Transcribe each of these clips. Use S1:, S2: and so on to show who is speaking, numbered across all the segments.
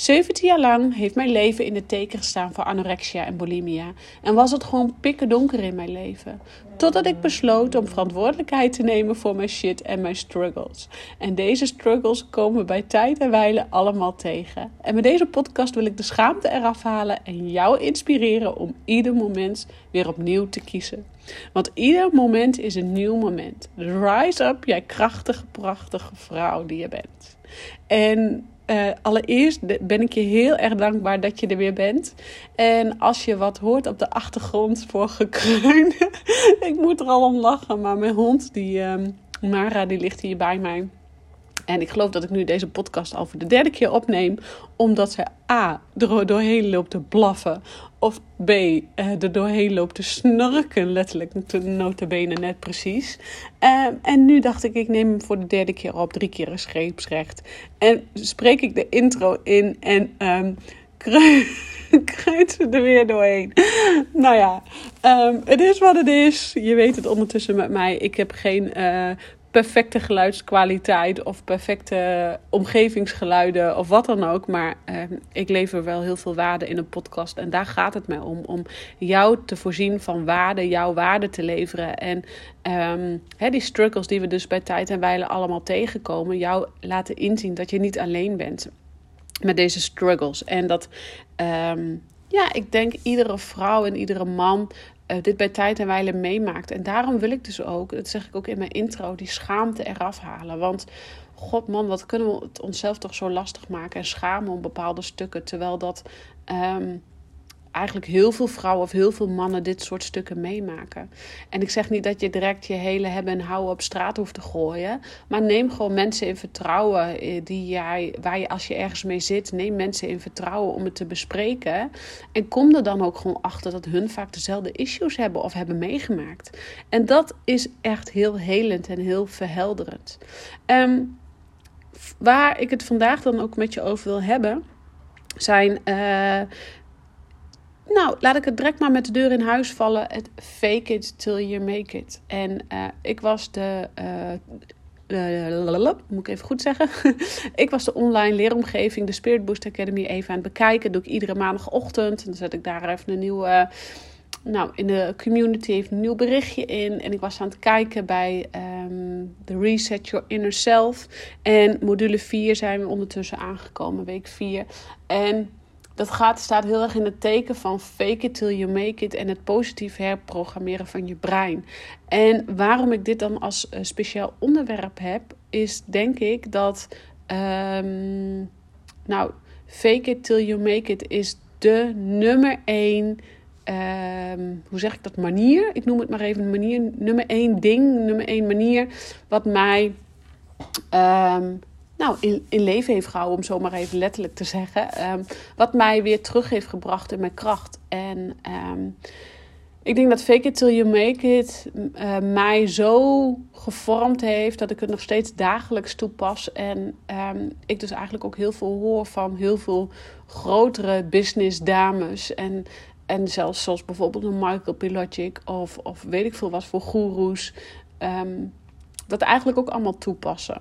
S1: 17 jaar lang heeft mijn leven in het teken gestaan voor anorexia en bulimia. En was het gewoon pikken donker in mijn leven. Totdat ik besloot om verantwoordelijkheid te nemen voor mijn shit en mijn struggles. En deze struggles komen bij tijd en wijle allemaal tegen. En met deze podcast wil ik de schaamte eraf halen en jou inspireren om ieder moment weer opnieuw te kiezen. Want ieder moment is een nieuw moment. Rise up, jij krachtige, prachtige vrouw die je bent. En uh, allereerst ben ik je heel erg dankbaar dat je er weer bent. En als je wat hoort op de achtergrond voor gekreun. ik moet er al om lachen, maar mijn hond, die um, Mara, die ligt hier bij mij. En ik geloof dat ik nu deze podcast al voor de derde keer opneem. Omdat ze A. er doorheen loopt te blaffen. Of B. Eh, er doorheen loopt te snurken. Letterlijk, notabene net precies. Ehm, en nu dacht ik, ik neem hem voor de derde keer op. Drie keer een scheepsrecht. En spreek ik de intro in. En um, kruidt ze er weer doorheen. Nou ja, um, het is wat het is. Je weet het ondertussen met mij. Ik heb geen uh, perfecte geluidskwaliteit of perfecte omgevingsgeluiden of wat dan ook. Maar uh, ik lever wel heel veel waarde in een podcast. En daar gaat het mij om. Om jou te voorzien van waarde, jouw waarde te leveren. En um, die struggles die we dus bij tijd en wijle allemaal tegenkomen, jou laten inzien dat je niet alleen bent met deze struggles. En dat, um, ja, ik denk iedere vrouw en iedere man dit bij tijd en wijle meemaakt. En daarom wil ik dus ook, dat zeg ik ook in mijn intro, die schaamte eraf halen. Want god man, wat kunnen we het onszelf toch zo lastig maken en schamen om bepaalde stukken. Terwijl dat um, eigenlijk heel veel vrouwen of heel veel mannen dit soort stukken meemaken. En ik zeg niet dat je direct je hele hebben en houden op straat hoeft te gooien. Maar neem gewoon mensen in vertrouwen eh, die jij, waar je als je ergens mee zit, neem mensen in vertrouwen om het te bespreken. En kom er dan ook gewoon achter dat hun vaak dezelfde issues hebben of hebben meegemaakt. En dat is echt heel helend en heel verhelderend. Um, waar ik het vandaag dan ook met je over wil hebben, zijn. Uh, nou, laat ik het direct maar met de deur in huis vallen. Het fake it till you make it. En uh, ik was de. Uh, moet ik even goed zeggen. ik was de online leeromgeving, de Spirit Boost Academy, even aan het bekijken. doe ik iedere maandagochtend. En dan zet ik daar even een nieuwe. Nou, in de community even een nieuw berichtje in. En ik was aan het kijken bij um, de Reset Your Inner Self. En module 4 zijn we ondertussen aangekomen, week 4. En dat gaat, staat heel erg in het teken van fake it till you make it en het positief herprogrammeren van je brein. En waarom ik dit dan als uh, speciaal onderwerp heb, is denk ik dat, um, nou, fake it till you make it is de nummer één. Um, hoe zeg ik dat? Manier. Ik noem het maar even manier. Nummer één ding, nummer één manier. Wat mij um, nou, in, in leven heeft gehouden, om zo maar even letterlijk te zeggen. Um, wat mij weer terug heeft gebracht in mijn kracht. En um, ik denk dat Fake It Till You Make It uh, mij zo gevormd heeft dat ik het nog steeds dagelijks toepas. En um, ik dus eigenlijk ook heel veel hoor van heel veel grotere business dames. En, en zelfs zoals bijvoorbeeld een Michael Pilogic of, of weet ik veel wat voor goeroes. Dat eigenlijk ook allemaal toepassen.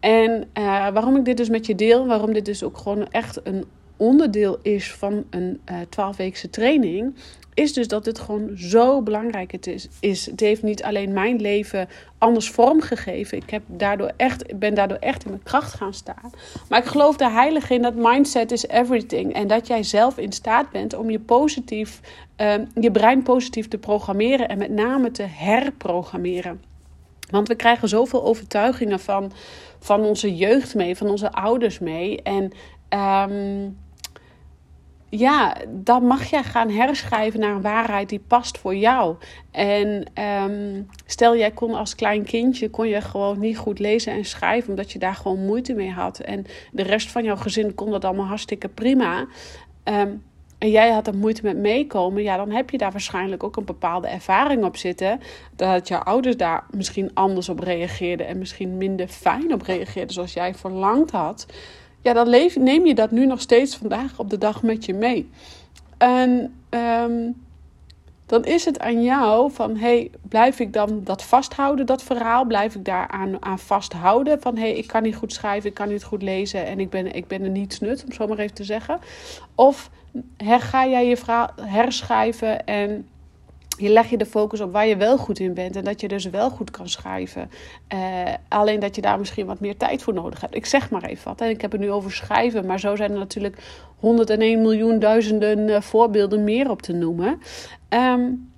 S1: En uh, waarom ik dit dus met je deel, waarom dit dus ook gewoon echt een onderdeel is van een uh, 12-weekse training, is dus dat dit gewoon zo belangrijk het is, is. Het heeft niet alleen mijn leven anders vormgegeven. Ik heb daardoor echt, ben daardoor echt in mijn kracht gaan staan. Maar ik geloof de heilige in dat mindset is everything. En dat jij zelf in staat bent om je positief, uh, je brein positief te programmeren en met name te herprogrammeren. Want we krijgen zoveel overtuigingen van, van onze jeugd mee, van onze ouders mee. En um, ja, dan mag jij gaan herschrijven naar een waarheid die past voor jou. En um, stel jij kon als klein kindje kon je gewoon niet goed lezen en schrijven, omdat je daar gewoon moeite mee had. En de rest van jouw gezin kon dat allemaal hartstikke prima. Um, en jij had er moeite met meekomen, ja, dan heb je daar waarschijnlijk ook een bepaalde ervaring op zitten. Dat jouw ouders daar misschien anders op reageerden en misschien minder fijn op reageerden zoals jij verlangd had. Ja, dan leef, neem je dat nu nog steeds vandaag op de dag met je mee. En um, dan is het aan jou van, hey, blijf ik dan dat vasthouden, dat verhaal? Blijf ik daar aan, vasthouden? Van, hey, ik kan niet goed schrijven, ik kan niet goed lezen en ik ben, ik ben er niet snut, om zo maar even te zeggen. Of ga jij je verhaal herschrijven en je leg je de focus op waar je wel goed in bent en dat je dus wel goed kan schrijven. Uh, alleen dat je daar misschien wat meer tijd voor nodig hebt. Ik zeg maar even wat. En ik heb het nu over schrijven, maar zo zijn er natuurlijk 101 miljoen duizenden uh, voorbeelden meer op te noemen. Um,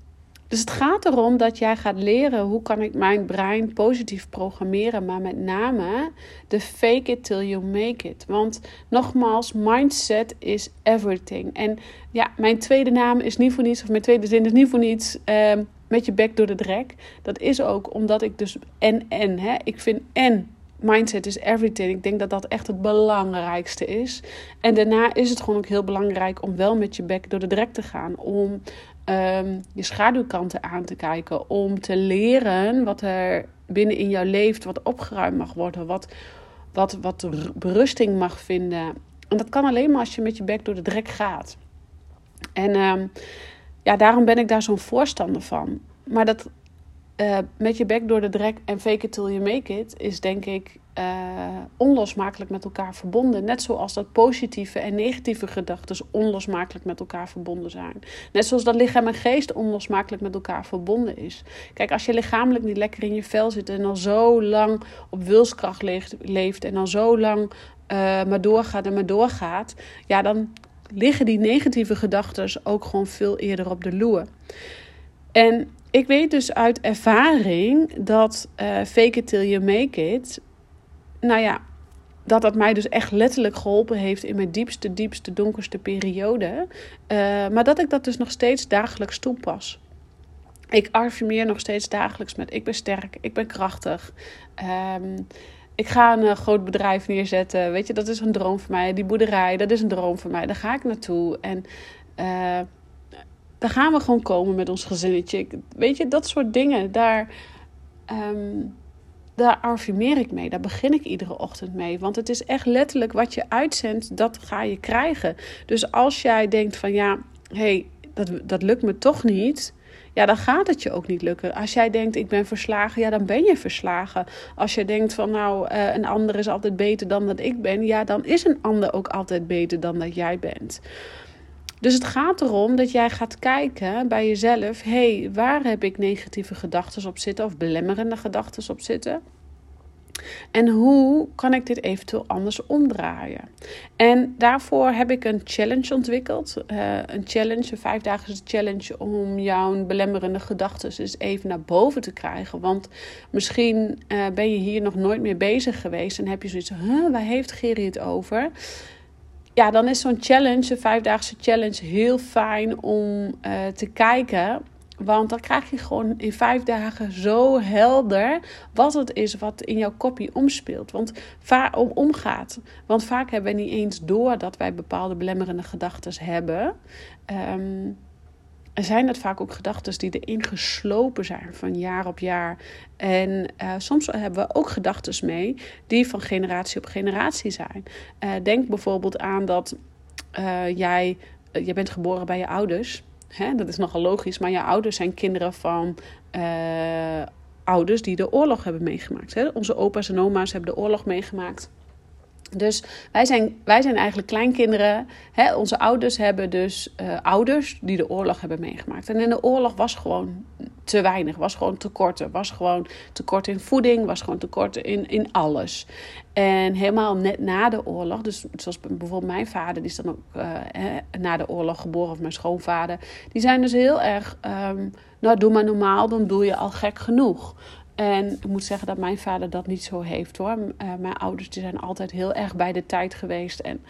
S1: dus het gaat erom dat jij gaat leren hoe kan ik mijn brein positief programmeren, maar met name de fake it till you make it. Want nogmaals, mindset is everything. En ja, mijn tweede naam is niet voor niets, of mijn tweede zin is niet voor niets. Um, met je bek door de drek. Dat is ook omdat ik dus en en, hè, ik vind en mindset is everything. Ik denk dat dat echt het belangrijkste is. En daarna is het gewoon ook heel belangrijk om wel met je bek door de drek te gaan. Om um, je schaduwkanten aan te kijken. Om te leren wat er binnen in jou leeft, wat opgeruimd mag worden, wat, wat, wat berusting mag vinden. En dat kan alleen maar als je met je bek door de drek gaat. En um, ja, daarom ben ik daar zo'n voorstander van. Maar dat uh, met je bek door de drek en fake it till you make it is denk ik uh, onlosmakelijk met elkaar verbonden. Net zoals dat positieve en negatieve gedachten onlosmakelijk met elkaar verbonden zijn. Net zoals dat lichaam en geest onlosmakelijk met elkaar verbonden is. Kijk, als je lichamelijk niet lekker in je vel zit en al zo lang op wilskracht leeft, en al zo lang uh, maar doorgaat en maar doorgaat, ja, dan liggen die negatieve gedachten ook gewoon veel eerder op de loer. En ik weet dus uit ervaring dat uh, fake it till you make it nou ja, dat dat mij dus echt letterlijk geholpen heeft in mijn diepste, diepste, donkerste periode. Uh, maar dat ik dat dus nog steeds dagelijks toepas. Ik affirmeer nog steeds dagelijks met ik ben sterk, ik ben krachtig. Um, ik ga een uh, groot bedrijf neerzetten. Weet je, dat is een droom voor mij. Die boerderij, dat is een droom voor mij. Daar ga ik naartoe. En uh, daar gaan we gewoon komen met ons gezinnetje. Weet je, dat soort dingen. Daar. Um, daar affirmeer ik mee. Daar begin ik iedere ochtend mee. Want het is echt letterlijk wat je uitzendt, dat ga je krijgen. Dus als jij denkt van ja, hé, hey, dat, dat lukt me toch niet. Ja, dan gaat het je ook niet lukken. Als jij denkt, ik ben verslagen, ja, dan ben je verslagen. Als je denkt van, nou, uh, een ander is altijd beter dan dat ik ben, ja, dan is een ander ook altijd beter dan dat jij bent. Dus het gaat erom dat jij gaat kijken bij jezelf: hé, hey, waar heb ik negatieve gedachten op zitten of belemmerende gedachten op zitten? En hoe kan ik dit eventueel anders omdraaien? En daarvoor heb ik een challenge ontwikkeld. Uh, een challenge, een vijfdaagse challenge om jouw belemmerende gedachten eens even naar boven te krijgen. Want misschien uh, ben je hier nog nooit meer bezig geweest en heb je zoiets huh, waar heeft Gerrie het over? Ja, dan is zo'n challenge, een vijfdaagse challenge, heel fijn om uh, te kijken. Want dan krijg je gewoon in vijf dagen zo helder wat het is wat in jouw kopie omspeelt. Want vaak om, omgaat. Want vaak hebben we niet eens door dat wij bepaalde belemmerende gedachten hebben. Um, er zijn het vaak ook gedachten die erin geslopen zijn van jaar op jaar. En uh, soms hebben we ook gedachten mee die van generatie op generatie zijn. Uh, denk bijvoorbeeld aan dat uh, jij, je bent geboren bij je ouders. Hè? Dat is nogal logisch, maar je ouders zijn kinderen van ouders die de oorlog hebben meegemaakt. Hè? Onze opa's en oma's hebben de oorlog meegemaakt. Dus wij zijn, wij zijn eigenlijk kleinkinderen. Hè? Onze ouders hebben dus uh, ouders die de oorlog hebben meegemaakt. En in de oorlog was gewoon te weinig, was gewoon tekort. was gewoon tekort in voeding, was gewoon tekort in, in alles. En helemaal net na de oorlog, dus zoals bijvoorbeeld mijn vader, die is dan ook hè, na de oorlog geboren, of mijn schoonvader, die zijn dus heel erg, um, nou doe maar normaal, dan doe je al gek genoeg. En ik moet zeggen dat mijn vader dat niet zo heeft hoor. Uh, mijn ouders die zijn altijd heel erg bij de tijd geweest. En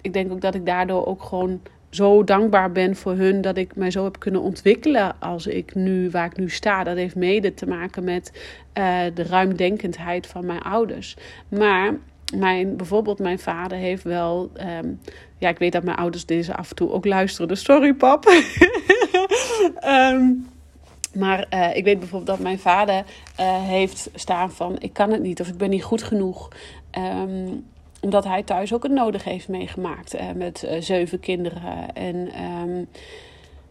S1: ik denk ook dat ik daardoor ook gewoon zo dankbaar ben voor hun dat ik mij zo heb kunnen ontwikkelen als ik nu waar ik nu sta. Dat heeft mede te maken met uh, de ruimdenkendheid van mijn ouders. Maar mijn, bijvoorbeeld mijn vader heeft wel... ehm, ja, ik weet dat mijn ouders deze af en toe ook luisteren. Dus sorry pap. Ehm, maar eh, ik weet bijvoorbeeld dat mijn vader eh, heeft staan van... ik kan het niet of ik ben niet goed genoeg. Ehm, omdat hij thuis ook het nodig heeft meegemaakt uh, met zeven kinderen. En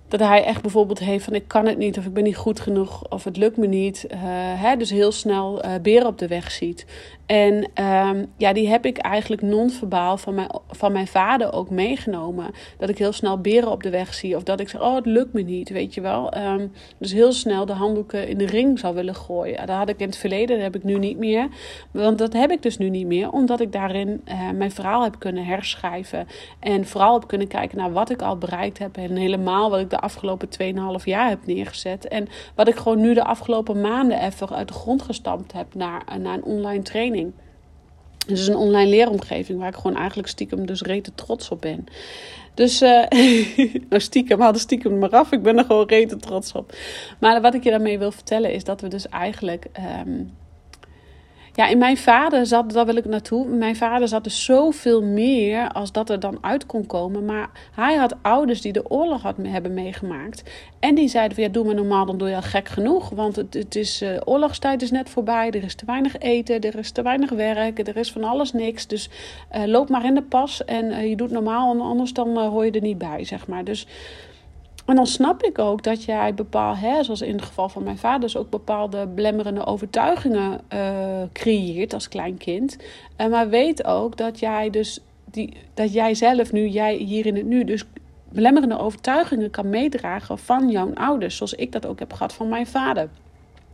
S1: dat hij echt bijvoorbeeld heeft van ik kan het niet of ik ben niet goed genoeg of het lukt me niet. hè, dus heel snel beren op de weg ziet. En um, ja, die heb ik eigenlijk non-verbaal van mijn, van mijn vader ook meegenomen. Dat ik heel snel beren op de weg zie. Of dat ik zeg, oh, het lukt me niet, weet je wel. Um, dus heel snel de handdoeken in de ring zou willen gooien. Dat had ik in het verleden, dat heb ik nu niet meer. Want dat heb ik dus nu niet meer. Omdat ik daarin uh, mijn verhaal heb kunnen herschrijven. En vooral heb kunnen kijken naar wat ik al bereikt heb. En helemaal wat ik de afgelopen 2,5 jaar heb neergezet. En wat ik gewoon nu de afgelopen maanden even uit de grond gestampt heb naar, naar een online training. Het is een online leeromgeving waar ik gewoon eigenlijk stiekem dus rete trots op ben. Dus, uh, nou stiekem, haal de stiekem maar af. Ik ben er gewoon rete trots op. Maar wat ik je daarmee wil vertellen is dat we dus eigenlijk... Um, ja, in mijn vader zat, daar wil ik naartoe. Mijn vader zat dus zoveel meer als dat er dan uit kon komen. Maar hij had ouders die de oorlog had, hebben meegemaakt. En die zeiden ja, doe maar normaal, dan doe je al gek genoeg. Want het, het is, uh, oorlogstijd is net voorbij. Er is te weinig eten, er is te weinig werk, er is van alles niks. Dus uh, loop maar in de pas en uh, je doet normaal, anders dan hoor je er niet bij, zeg maar. Dus en dan snap ik ook dat jij bepaal, hè, zoals in het geval van mijn vader, dus ook bepaalde belemmerende overtuigingen uh, creëert als klein kind. Uh, maar weet ook dat jij dus die, dat jij zelf nu, jij hier in het nu, dus belemmerende overtuigingen kan meedragen van jouw ouders, zoals ik dat ook heb gehad van mijn vader.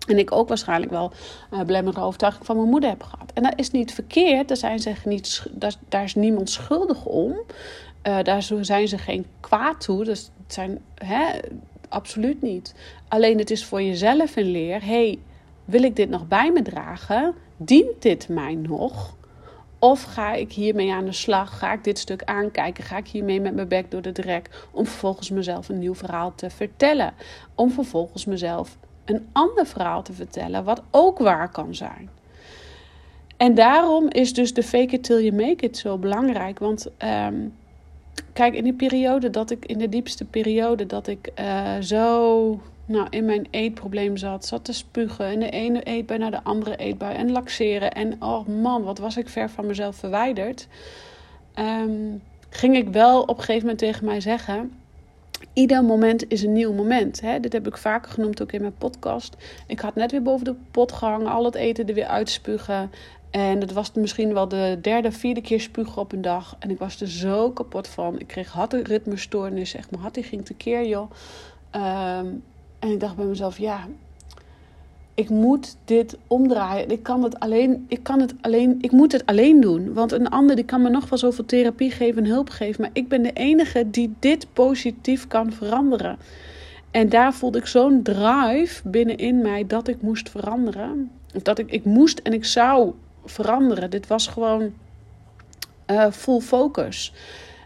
S1: En ik ook waarschijnlijk wel uh, belemmerende van mijn moeder heb gehad. En dat is niet verkeerd, daar, zijn ze niet, daar is niemand schuldig om. Uh, daar zijn ze geen kwaad toe. Dus het zijn, hè, absoluut niet. Alleen het is voor jezelf een leer. hey, wil ik dit nog bij me dragen? Dient dit mij nog? Of ga ik hiermee aan de slag? Ga ik dit stuk aankijken? Ga ik hiermee met mijn bek door de drek? Om vervolgens mezelf een nieuw verhaal te vertellen. Om vervolgens mezelf een ander verhaal te vertellen, wat ook waar kan zijn. En daarom is dus de fake it till you make it zo belangrijk. Want um, kijk, in die periode dat ik, in de diepste periode dat ik uh, zo nou, in mijn eetprobleem zat, zat te spugen. En de ene eetbui naar de andere eetbui. En laxeren. En oh man, wat was ik ver van mezelf verwijderd. Um, ging ik wel op een gegeven moment tegen mij zeggen. Ieder moment is een nieuw moment. Hè? Dit heb ik vaker genoemd ook in mijn podcast. Ik had net weer boven de pot gehangen, al het eten er weer uitspugen. En het was misschien wel de derde, vierde keer spugen op een dag. En ik was er zo kapot van. Ik kreeg ritmestoornis. Echt, mijn die ging tekeer, joh. Um, en ik dacht bij mezelf, ja, ik moet dit omdraaien. Ik kan het alleen, ik kan het alleen, ik moet het alleen doen. Want een ander die kan me nog wel zoveel therapie geven en hulp geven. Maar ik ben de enige die dit positief kan veranderen. En daar voelde ik zo'n drive binnenin mij dat ik moest veranderen. Of dat ik, ik moest en ik zou veranderen. Dit was gewoon uh, full focus.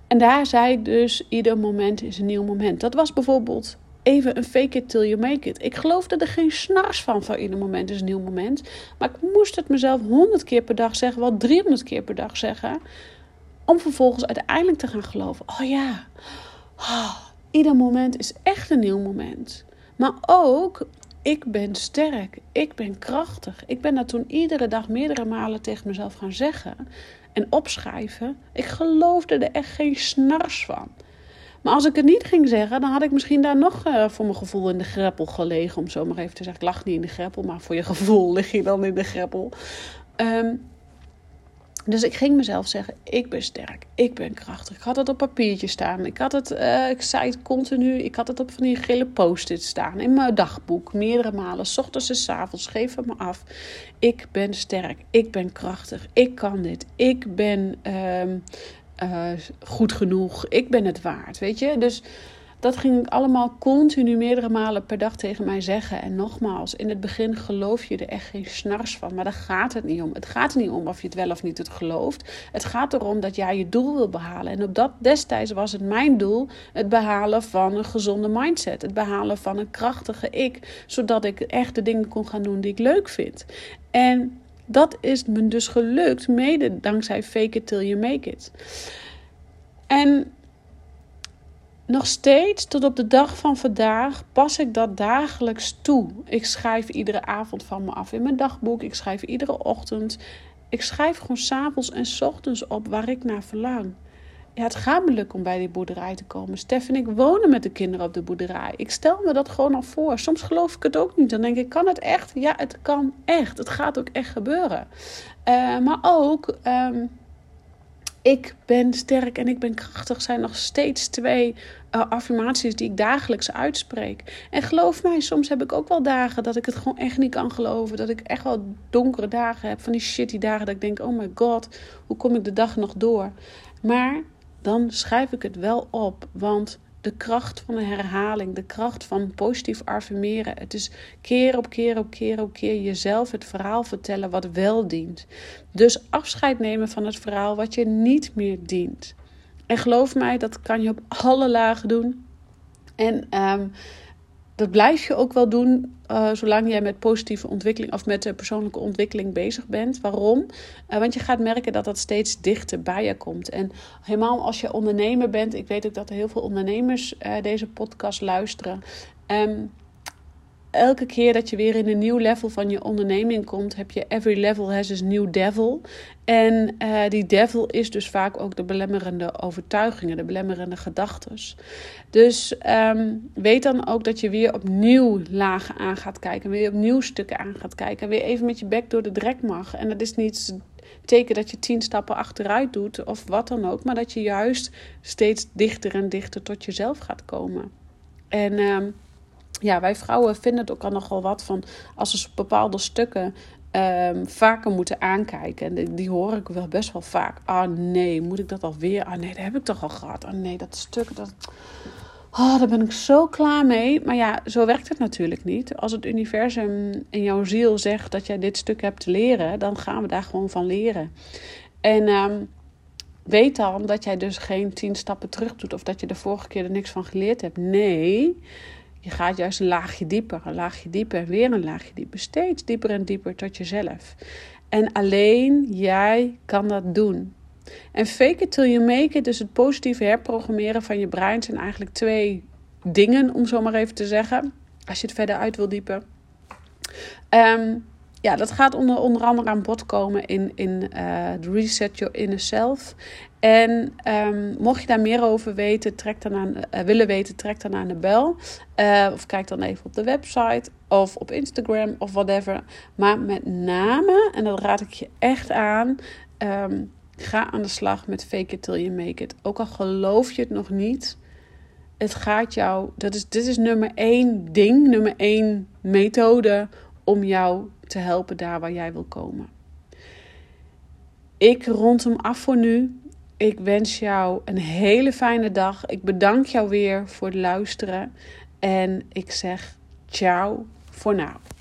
S1: En daar zei ik dus: ieder moment is een nieuw moment. Dat was bijvoorbeeld even een fake it till you make it. Ik geloofde er geen snars van van ieder moment is een nieuw moment. Maar ik moest het mezelf honderd keer per dag zeggen, wel 300 keer per dag zeggen. Om vervolgens uiteindelijk te gaan geloven: oh ja, oh, ieder moment is echt een nieuw moment. Maar ook ik ben sterk, ik ben krachtig. Ik ben dat toen iedere dag meerdere malen tegen mezelf gaan zeggen en opschrijven. Ik geloofde er echt geen snars van. Maar als ik het niet ging zeggen, dan had ik misschien daar nog uh, voor mijn gevoel in de greppel gelegen. Om zo maar even te zeggen, ik lag niet in de greppel, maar voor je gevoel lig je dan in de greppel. Um, dus ik ging mezelf zeggen: ik ben sterk, ik ben krachtig. Ik had het op papiertje staan. Ik had het, uh, ik zei het continu. Ik had het op van die gele post-it staan in mijn dagboek, meerdere malen, s ochtends en s avonds. Geef het me af. Ik ben sterk, ik ben krachtig, ik kan dit, ik ben um, uh, goed genoeg, ik ben het waard. Weet je, dus dat ging ik allemaal continu meerdere malen per dag tegen mij zeggen. En nogmaals, in het begin geloof je er echt geen snars van. Maar daar gaat het niet om. Het gaat er niet om of je het wel of niet het gelooft. Het gaat erom dat jij je doel wil behalen. En op dat destijds was het mijn doel het behalen van een gezonde mindset. Het behalen van een krachtige ik. Zodat ik echt de dingen kon gaan doen die ik leuk vind. En dat is me dus gelukt, mede dankzij Fake It Till You Make It. En nog steeds, tot op de dag van vandaag, pas ik dat dagelijks toe. Ik schrijf iedere avond van me af in mijn dagboek. Ik schrijf iedere ochtend. Ik schrijf gewoon s'avonds en s ochtends op waar ik naar verlang. Ja, het gaat me lukken om bij die boerderij te komen. Stef en ik wonen met de kinderen op de boerderij. Ik stel me dat gewoon al voor. Soms geloof ik het ook niet. Dan denk ik, kan het echt? Ja, het kan echt. Het gaat ook echt gebeuren. Uh, maar ook, um, ik ben sterk en ik ben krachtig zijn nog steeds twee uh, affirmaties die ik dagelijks uitspreek. En geloof mij, soms heb ik ook wel dagen dat ik het gewoon echt niet kan geloven. Dat ik echt wel donkere dagen heb, van die shitty dagen dat ik denk, oh my god, hoe kom ik de dag nog door? Maar dan schrijf ik het wel op, want de kracht van de herhaling, de kracht van positief affirmeren. Het is keer op keer op keer op keer jezelf het verhaal vertellen wat wel dient. Dus afscheid nemen van het verhaal wat je niet meer dient. En geloof mij, dat kan je op alle lagen doen. En um, dat blijf je ook wel doen uh, zolang jij met positieve ontwikkeling of met de persoonlijke ontwikkeling bezig bent. Waarom? Uh, want je gaat merken dat dat steeds dichter bij je komt. En helemaal als je ondernemer bent, ik weet ook dat er heel veel ondernemers deze podcast luisteren. Um, elke keer dat je weer in een nieuw level van je onderneming komt, heb je every level has its new devil. En uh, die devil is dus vaak ook de belemmerende overtuigingen, de belemmerende gedachten. Dus um, weet dan ook dat je weer opnieuw lagen aan gaat kijken, weer opnieuw stukken aan gaat kijken, weer even met je bek door de drek mag. En dat is niet teken dat je tien stappen achteruit doet of wat dan ook, maar dat je juist steeds dichter en dichter tot jezelf gaat komen. En um, ja, wij vrouwen vinden het ook al nogal wat van als ze bepaalde stukken um, vaker moeten aankijken. En die, hoor ik wel best wel vaak. Ah nee, moet ik dat alweer? Ah nee, dat heb ik toch al gehad. Ah nee, dat stuk, dat... Oh, daar ben ik zo klaar mee. Maar ja, zo werkt het natuurlijk niet. Als het universum in jouw ziel zegt dat jij dit stuk hebt te leren, dan gaan we daar gewoon van leren. En um, weet dan dat jij dus geen tien stappen terug doet of dat je de vorige keer er niks van geleerd hebt. Nee, je gaat juist een laagje dieper, een laagje dieper, weer een laagje dieper. Steeds dieper en dieper tot jezelf. En alleen jij kan dat doen. En fake it till you make it, dus het positieve herprogrammeren van je brein, zijn eigenlijk twee dingen, om zo maar even te zeggen. Als je het verder uit wil diepen. Um, ja, dat gaat onder, onder andere aan bod komen in, in uh, Reset Your Inner Self. En um, mocht je daar meer over weten, trek dan aan, uh, willen weten, trek dan aan de bel. Uh, of kijk dan even op de website of op Instagram of whatever. Maar met name, en dat raad ik je echt aan, um, ga aan de slag met fake it till you make it. Ook al geloof je het nog niet, het gaat jou, dat is, dit is nummer één ding, nummer één methode om jou te helpen daar waar jij wil komen. Ik rond hem af voor nu. Ik wens jou een hele fijne dag. Ik bedank jou weer voor het luisteren. En ik zeg ciao voor nu.